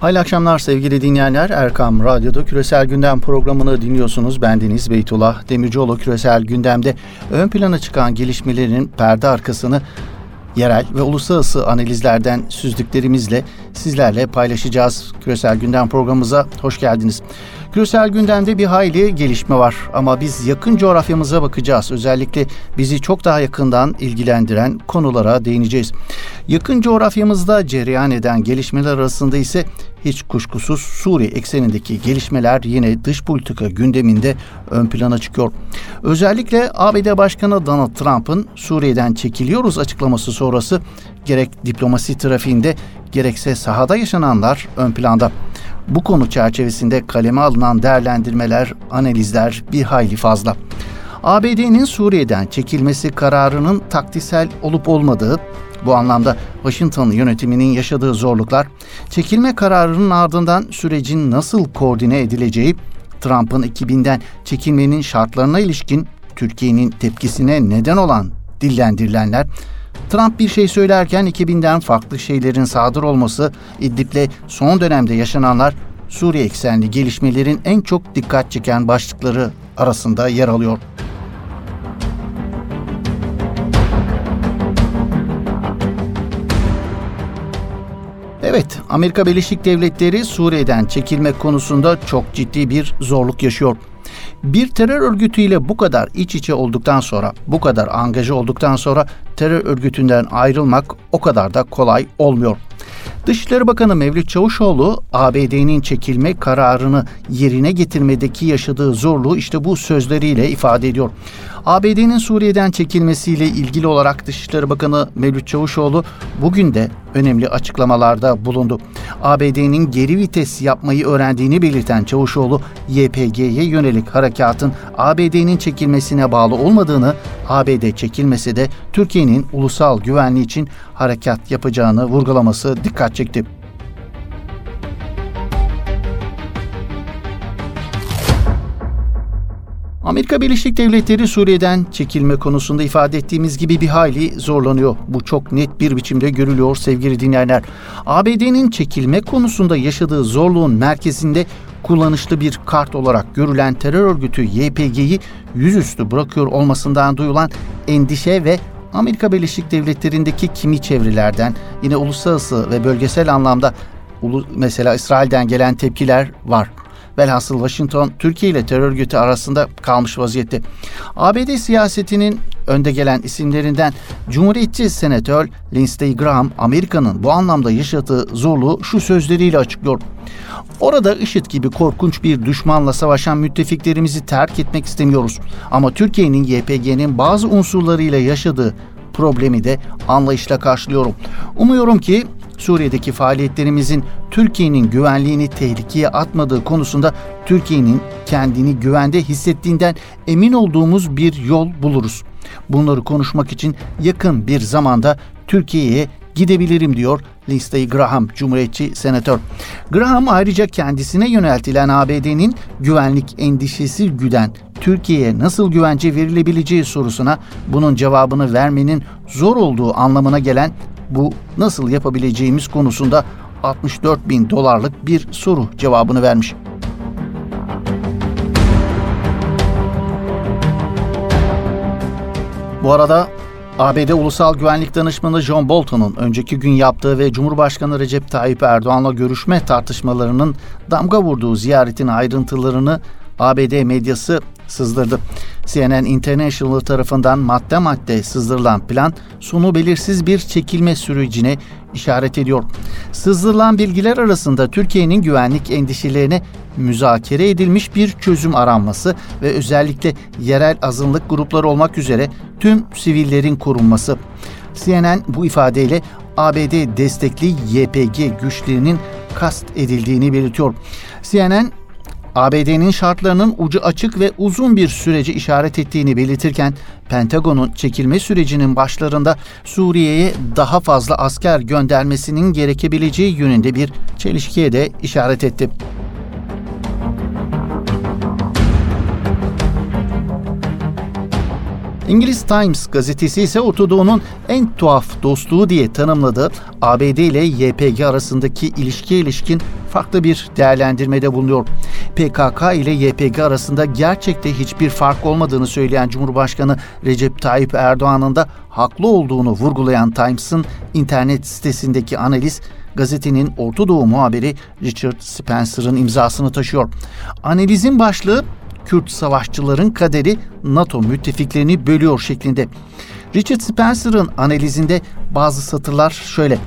Hayırlı akşamlar sevgili dinleyenler. Erkam Radyo'da Küresel Gündem programını dinliyorsunuz. Bendeniz Beytullah Demircioğlu Küresel Gündem'de ön plana çıkan gelişmelerin perde arkasını yerel ve uluslararası analizlerden süzdüklerimizle sizlerle paylaşacağız. Küresel Gündem programımıza hoş geldiniz. Küresel gündemde bir hayli gelişme var ama biz yakın coğrafyamıza bakacağız. Özellikle bizi çok daha yakından ilgilendiren konulara değineceğiz. Yakın coğrafyamızda cereyan eden gelişmeler arasında ise hiç kuşkusuz Suriye eksenindeki gelişmeler yine dış politika gündeminde ön plana çıkıyor. Özellikle ABD Başkanı Donald Trump'ın Suriye'den çekiliyoruz açıklaması sonrası gerek diplomasi trafiğinde gerekse sahada yaşananlar ön planda. Bu konu çerçevesinde kaleme alınan değerlendirmeler, analizler bir hayli fazla. ABD'nin Suriye'den çekilmesi kararının taktisel olup olmadığı, bu anlamda Washington yönetiminin yaşadığı zorluklar, çekilme kararının ardından sürecin nasıl koordine edileceği, Trump'ın 2000'den çekilmenin şartlarına ilişkin Türkiye'nin tepkisine neden olan dillendirilenler, Trump bir şey söylerken 2000'den farklı şeylerin sadır olması, İdlib'le son dönemde yaşananlar Suriye eksenli gelişmelerin en çok dikkat çeken başlıkları arasında yer alıyor. Evet, Amerika Birleşik Devletleri Suriye'den çekilme konusunda çok ciddi bir zorluk yaşıyor. Bir terör örgütüyle bu kadar iç içe olduktan sonra, bu kadar angaja olduktan sonra terör örgütünden ayrılmak o kadar da kolay olmuyor. Dışişleri Bakanı Mevlüt Çavuşoğlu ABD'nin çekilme kararını yerine getirmedeki yaşadığı zorluğu işte bu sözleriyle ifade ediyor. ABD'nin Suriye'den çekilmesiyle ilgili olarak Dışişleri Bakanı Mevlüt Çavuşoğlu bugün de önemli açıklamalarda bulundu. ABD'nin geri vites yapmayı öğrendiğini belirten Çavuşoğlu, YPG'ye yönelik harekatın ABD'nin çekilmesine bağlı olmadığını, ABD çekilmesi de Türkiye'nin ulusal güvenliği için harekat yapacağını vurgulaması dikkat çekti. Amerika Birleşik Devletleri Suriye'den çekilme konusunda ifade ettiğimiz gibi bir hayli zorlanıyor. Bu çok net bir biçimde görülüyor sevgili dinleyenler. ABD'nin çekilme konusunda yaşadığı zorluğun merkezinde kullanışlı bir kart olarak görülen terör örgütü YPG'yi yüzüstü bırakıyor olmasından duyulan endişe ve Amerika Birleşik Devletleri'ndeki kimi çevrelerden yine uluslararası ve bölgesel anlamda mesela İsrail'den gelen tepkiler var. Velhasıl Washington Türkiye ile terör örgütü arasında kalmış vaziyette. ABD siyasetinin önde gelen isimlerinden Cumhuriyetçi Senatör Lindsey Graham Amerika'nın bu anlamda yaşadığı zorluğu şu sözleriyle açıklıyor. Orada IŞİD gibi korkunç bir düşmanla savaşan müttefiklerimizi terk etmek istemiyoruz. Ama Türkiye'nin YPG'nin bazı unsurlarıyla yaşadığı problemi de anlayışla karşılıyorum. Umuyorum ki Suriye'deki faaliyetlerimizin Türkiye'nin güvenliğini tehlikeye atmadığı konusunda Türkiye'nin kendini güvende hissettiğinden emin olduğumuz bir yol buluruz. Bunları konuşmak için yakın bir zamanda Türkiye'ye gidebilirim diyor Lindsey Graham, Cumhuriyetçi senatör. Graham ayrıca kendisine yöneltilen ABD'nin güvenlik endişesi güden Türkiye'ye nasıl güvence verilebileceği sorusuna bunun cevabını vermenin zor olduğu anlamına gelen bu nasıl yapabileceğimiz konusunda 64 bin dolarlık bir soru cevabını vermiş. Bu arada ABD Ulusal Güvenlik Danışmanı John Bolton'un önceki gün yaptığı ve Cumhurbaşkanı Recep Tayyip Erdoğan'la görüşme tartışmalarının damga vurduğu ziyaretin ayrıntılarını ABD medyası sızdırdı. CNN International tarafından madde madde sızdırılan plan sonu belirsiz bir çekilme sürecine işaret ediyor. Sızdırılan bilgiler arasında Türkiye'nin güvenlik endişelerine müzakere edilmiş bir çözüm aranması ve özellikle yerel azınlık grupları olmak üzere tüm sivillerin korunması. CNN bu ifadeyle ABD destekli YPG güçlerinin kast edildiğini belirtiyor. CNN ABD'nin şartlarının ucu açık ve uzun bir süreci işaret ettiğini belirtirken Pentagon'un çekilme sürecinin başlarında Suriye'ye daha fazla asker göndermesinin gerekebileceği yönünde bir çelişkiye de işaret etti. İngiliz Times gazetesi ise Orta Doğu'nun en tuhaf dostluğu diye tanımladığı ABD ile YPG arasındaki ilişki ilişkin farklı bir değerlendirmede bulunuyor. PKK ile YPG arasında gerçekte hiçbir fark olmadığını söyleyen Cumhurbaşkanı Recep Tayyip Erdoğan'ın da haklı olduğunu vurgulayan Times'ın internet sitesindeki analiz gazetenin Orta Doğu muhabiri Richard Spencer'ın imzasını taşıyor. Analizin başlığı Kürt savaşçıların kaderi NATO müttefiklerini bölüyor şeklinde. Richard Spencer'ın analizinde bazı satırlar şöyle.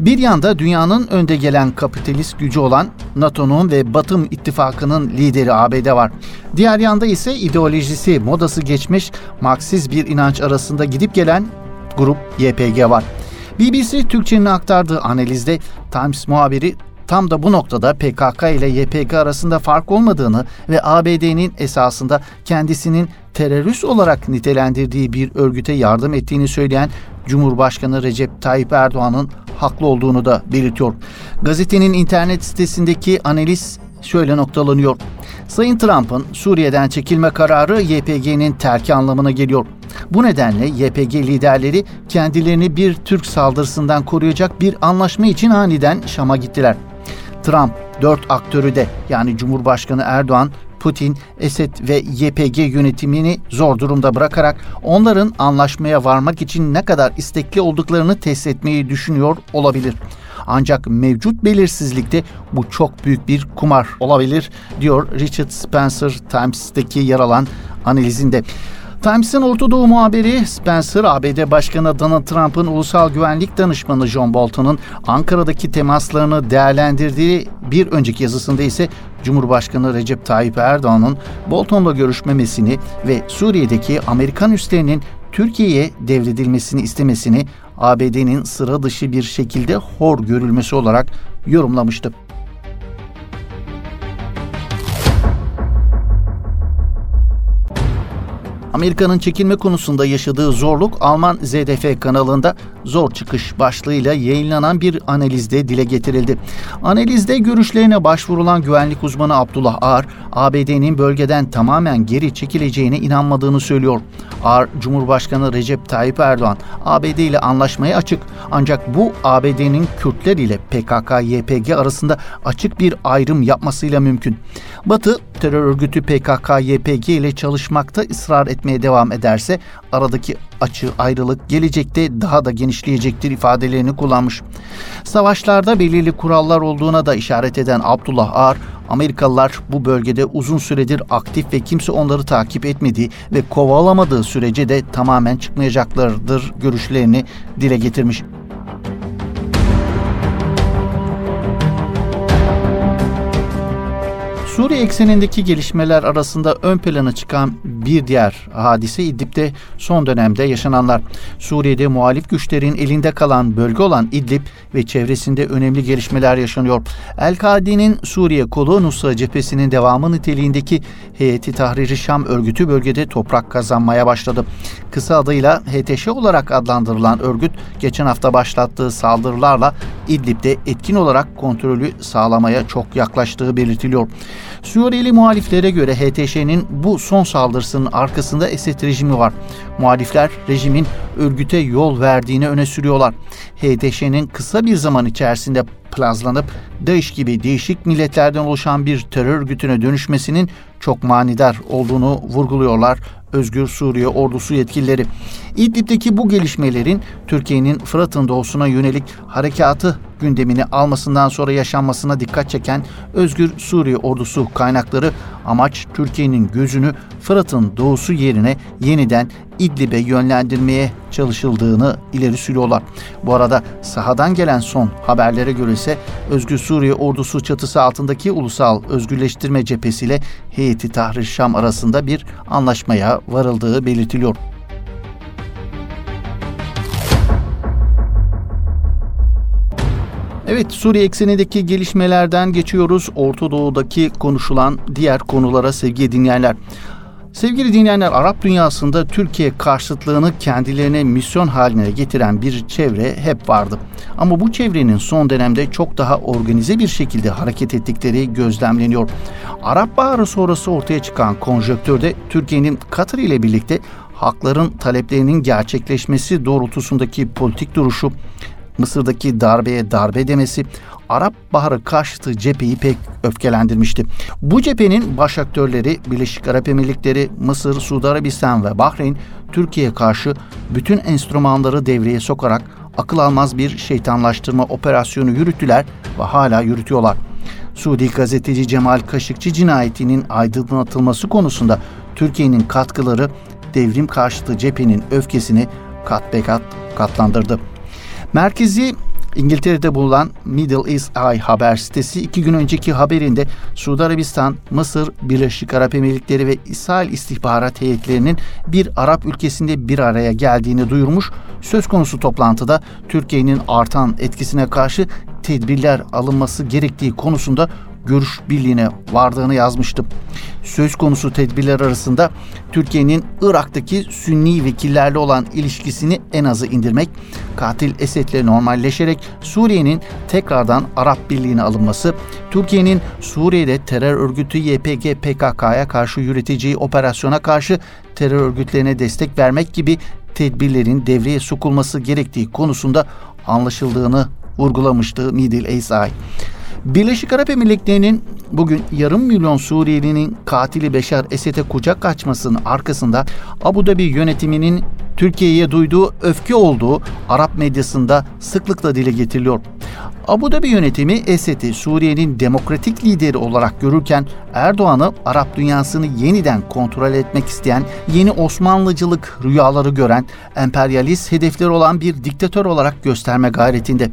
Bir yanda dünyanın önde gelen kapitalist gücü olan NATO'nun ve Batı ittifakının lideri ABD var. Diğer yanda ise ideolojisi, modası geçmiş Marksist bir inanç arasında gidip gelen grup YPG var. BBC Türkçe'nin aktardığı analizde Times muhabiri tam da bu noktada PKK ile YPG arasında fark olmadığını ve ABD'nin esasında kendisinin terörist olarak nitelendirdiği bir örgüte yardım ettiğini söyleyen Cumhurbaşkanı Recep Tayyip Erdoğan'ın haklı olduğunu da belirtiyor. Gazetenin internet sitesindeki analiz şöyle noktalanıyor. Sayın Trump'ın Suriye'den çekilme kararı YPG'nin terki anlamına geliyor. Bu nedenle YPG liderleri kendilerini bir Türk saldırısından koruyacak bir anlaşma için aniden Şam'a gittiler. Trump dört aktörü de yani Cumhurbaşkanı Erdoğan, Putin, Esed ve YPG yönetimini zor durumda bırakarak onların anlaşmaya varmak için ne kadar istekli olduklarını test etmeyi düşünüyor olabilir. Ancak mevcut belirsizlikte bu çok büyük bir kumar olabilir diyor Richard Spencer Times'teki yer alan analizinde. Times'in Orta Doğu muhabiri Spencer, ABD Başkanı Donald Trump'ın ulusal güvenlik danışmanı John Bolton'un Ankara'daki temaslarını değerlendirdiği bir önceki yazısında ise Cumhurbaşkanı Recep Tayyip Erdoğan'ın Bolton'la görüşmemesini ve Suriye'deki Amerikan üslerinin Türkiye'ye devredilmesini istemesini ABD'nin sıra dışı bir şekilde hor görülmesi olarak yorumlamıştı. Amerika'nın çekilme konusunda yaşadığı zorluk Alman ZDF kanalında zor çıkış başlığıyla yayınlanan bir analizde dile getirildi. Analizde görüşlerine başvurulan güvenlik uzmanı Abdullah Ağar, ABD'nin bölgeden tamamen geri çekileceğine inanmadığını söylüyor. Ağar, Cumhurbaşkanı Recep Tayyip Erdoğan, ABD ile anlaşmaya açık ancak bu ABD'nin Kürtler ile PKK-YPG arasında açık bir ayrım yapmasıyla mümkün. Batı, terör örgütü PKK-YPG ile çalışmakta ısrar etmeye devam ederse aradaki açı ayrılık gelecekte daha da genişleyecektir ifadelerini kullanmış. Savaşlarda belirli kurallar olduğuna da işaret eden Abdullah Ağar, Amerikalılar bu bölgede uzun süredir aktif ve kimse onları takip etmediği ve kovalamadığı sürece de tamamen çıkmayacaklardır görüşlerini dile getirmiş. Suriye eksenindeki gelişmeler arasında ön plana çıkan bir diğer hadise İdlib'de son dönemde yaşananlar. Suriye'de muhalif güçlerin elinde kalan bölge olan İdlib ve çevresinde önemli gelişmeler yaşanıyor. El-Kaide'nin Suriye kolu Nusra cephesinin devamı niteliğindeki Heyeti Tahriri Şam örgütü bölgede toprak kazanmaya başladı. Kısa adıyla HTŞ olarak adlandırılan örgüt geçen hafta başlattığı saldırılarla İdlib'de etkin olarak kontrolü sağlamaya çok yaklaştığı belirtiliyor. Suriyeli muhaliflere göre HTŞ'nin bu son saldırısının arkasında Esed rejimi var. Muhalifler rejimin örgüte yol verdiğini öne sürüyorlar. HTŞ'nin kısa bir zaman içerisinde plazlanıp DAEŞ gibi değişik milletlerden oluşan bir terör örgütüne dönüşmesinin çok manidar olduğunu vurguluyorlar Özgür Suriye ordusu yetkilileri. İdlib'deki bu gelişmelerin Türkiye'nin Fırat'ın doğusuna yönelik harekatı gündemini almasından sonra yaşanmasına dikkat çeken Özgür Suriye ordusu kaynakları amaç Türkiye'nin gözünü Fırat'ın doğusu yerine yeniden İdlib'e yönlendirmeye çalışıldığını ileri sürüyorlar. Bu arada sahadan gelen son haberlere göre ise Özgür Suriye ordusu çatısı altındaki Ulusal Özgürleştirme Cephesi ile Heyeti Tahrir Şam arasında bir anlaşmaya varıldığı belirtiliyor. Evet Suriye eksenindeki gelişmelerden geçiyoruz. Orta Doğu'daki konuşulan diğer konulara sevgili dinleyenler. Sevgili dinleyenler Arap dünyasında Türkiye karşıtlığını kendilerine misyon haline getiren bir çevre hep vardı. Ama bu çevrenin son dönemde çok daha organize bir şekilde hareket ettikleri gözlemleniyor. Arap Baharı sonrası ortaya çıkan konjöktörde Türkiye'nin Katar ile birlikte hakların taleplerinin gerçekleşmesi doğrultusundaki politik duruşu, Mısır'daki darbeye darbe demesi Arap Baharı karşıtı cepheyi pek öfkelendirmişti. Bu cephenin baş aktörleri Birleşik Arap Emirlikleri, Mısır, Suudi Arabistan ve Bahreyn Türkiye'ye karşı bütün enstrümanları devreye sokarak akıl almaz bir şeytanlaştırma operasyonu yürüttüler ve hala yürütüyorlar. Suudi gazeteci Cemal Kaşıkçı cinayetinin aydınlatılması konusunda Türkiye'nin katkıları devrim karşıtı cephenin öfkesini kat be kat katlandırdı. Merkezi İngiltere'de bulunan Middle East Eye haber sitesi iki gün önceki haberinde Suudi Arabistan, Mısır, Birleşik Arap Emirlikleri ve İsrail istihbarat heyetlerinin bir Arap ülkesinde bir araya geldiğini duyurmuş. Söz konusu toplantıda Türkiye'nin artan etkisine karşı tedbirler alınması gerektiği konusunda görüş birliğine vardığını yazmıştım. Söz konusu tedbirler arasında Türkiye'nin Irak'taki Sünni vekillerle olan ilişkisini en azı indirmek, katil Esed'le normalleşerek Suriye'nin tekrardan Arap Birliği'ne alınması, Türkiye'nin Suriye'de terör örgütü YPG PKK'ya karşı yürüteceği operasyona karşı terör örgütlerine destek vermek gibi tedbirlerin devreye sokulması gerektiği konusunda anlaşıldığını vurgulamıştı East Eye. Birleşik Arap Emirlikleri'nin bugün yarım milyon Suriyelinin katili Beşar Esed'e kucak açmasının arkasında Abu Dhabi yönetiminin Türkiye'ye duyduğu öfke olduğu Arap medyasında sıklıkla dile getiriliyor. Abu Dhabi yönetimi Esed'i Suriye'nin demokratik lideri olarak görürken Erdoğan'ı Arap dünyasını yeniden kontrol etmek isteyen, yeni Osmanlıcılık rüyaları gören, emperyalist hedefleri olan bir diktatör olarak gösterme gayretinde.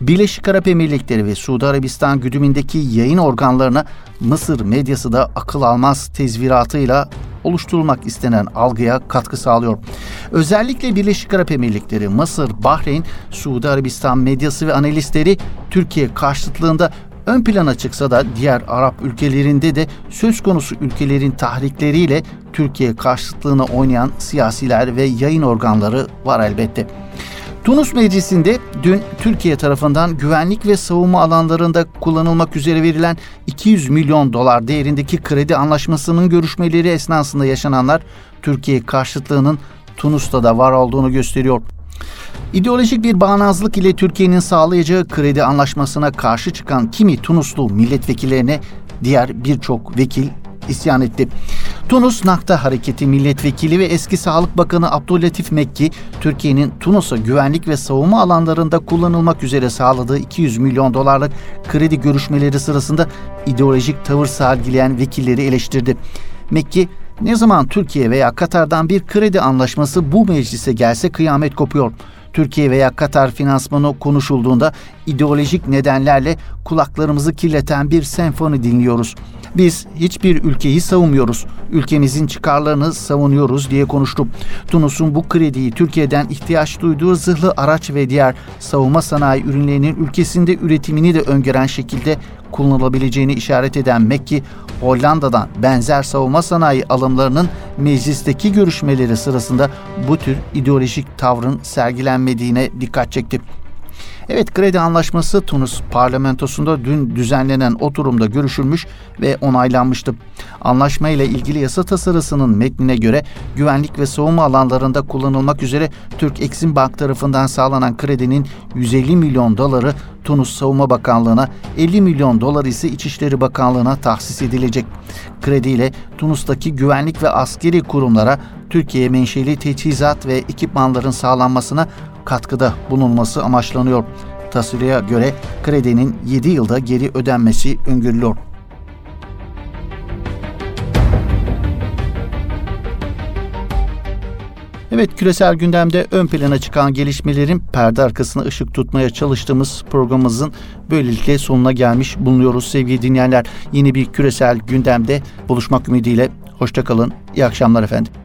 Birleşik Arap Emirlikleri ve Suudi Arabistan güdümündeki yayın organlarına Mısır medyası da akıl almaz tezviratıyla oluşturulmak istenen algıya katkı sağlıyor. Özellikle Birleşik Arap Emirlikleri, Mısır, Bahreyn, Suudi Arabistan medyası ve analistleri Türkiye karşıtlığında ön plana çıksa da diğer Arap ülkelerinde de söz konusu ülkelerin tahrikleriyle Türkiye karşıtlığına oynayan siyasiler ve yayın organları var elbette. Tunus Meclisi'nde dün Türkiye tarafından güvenlik ve savunma alanlarında kullanılmak üzere verilen 200 milyon dolar değerindeki kredi anlaşmasının görüşmeleri esnasında yaşananlar Türkiye karşıtlığının Tunus'ta da var olduğunu gösteriyor. İdeolojik bir bağnazlık ile Türkiye'nin sağlayacağı kredi anlaşmasına karşı çıkan kimi Tunuslu milletvekillerine diğer birçok vekil isyan etti. Tunus Nakta Hareketi Milletvekili ve eski Sağlık Bakanı Abdüllatif Mekki, Türkiye'nin Tunus'a güvenlik ve savunma alanlarında kullanılmak üzere sağladığı 200 milyon dolarlık kredi görüşmeleri sırasında ideolojik tavır sergileyen vekilleri eleştirdi. Mekki, ne zaman Türkiye veya Katar'dan bir kredi anlaşması bu meclise gelse kıyamet kopuyor. Türkiye veya Katar finansmanı konuşulduğunda ideolojik nedenlerle kulaklarımızı kirleten bir senfoni dinliyoruz. Biz hiçbir ülkeyi savunmuyoruz. Ülkemizin çıkarlarını savunuyoruz diye konuştu. Tunus'un bu krediyi Türkiye'den ihtiyaç duyduğu zırhlı araç ve diğer savunma sanayi ürünlerinin ülkesinde üretimini de öngören şekilde kullanılabileceğini işaret eden Mekki, Hollanda'dan benzer savunma sanayi alımlarının meclisteki görüşmeleri sırasında bu tür ideolojik tavrın sergilenmediğine dikkat çekti. Evet kredi anlaşması Tunus parlamentosunda dün düzenlenen oturumda görüşülmüş ve onaylanmıştı. Anlaşma ile ilgili yasa tasarısının metnine göre güvenlik ve savunma alanlarında kullanılmak üzere Türk Eksim Bank tarafından sağlanan kredinin 150 milyon doları Tunus Savunma Bakanlığı'na, 50 milyon dolar ise İçişleri Bakanlığı'na tahsis edilecek. Krediyle Tunus'taki güvenlik ve askeri kurumlara Türkiye menşeli teçhizat ve ekipmanların sağlanmasına katkıda bulunması amaçlanıyor. Tasvireye göre kredinin 7 yılda geri ödenmesi öngörülüyor. Evet küresel gündemde ön plana çıkan gelişmelerin perde arkasına ışık tutmaya çalıştığımız programımızın böylelikle sonuna gelmiş bulunuyoruz sevgili dinleyenler. Yeni bir küresel gündemde buluşmak ümidiyle hoşçakalın. İyi akşamlar efendim.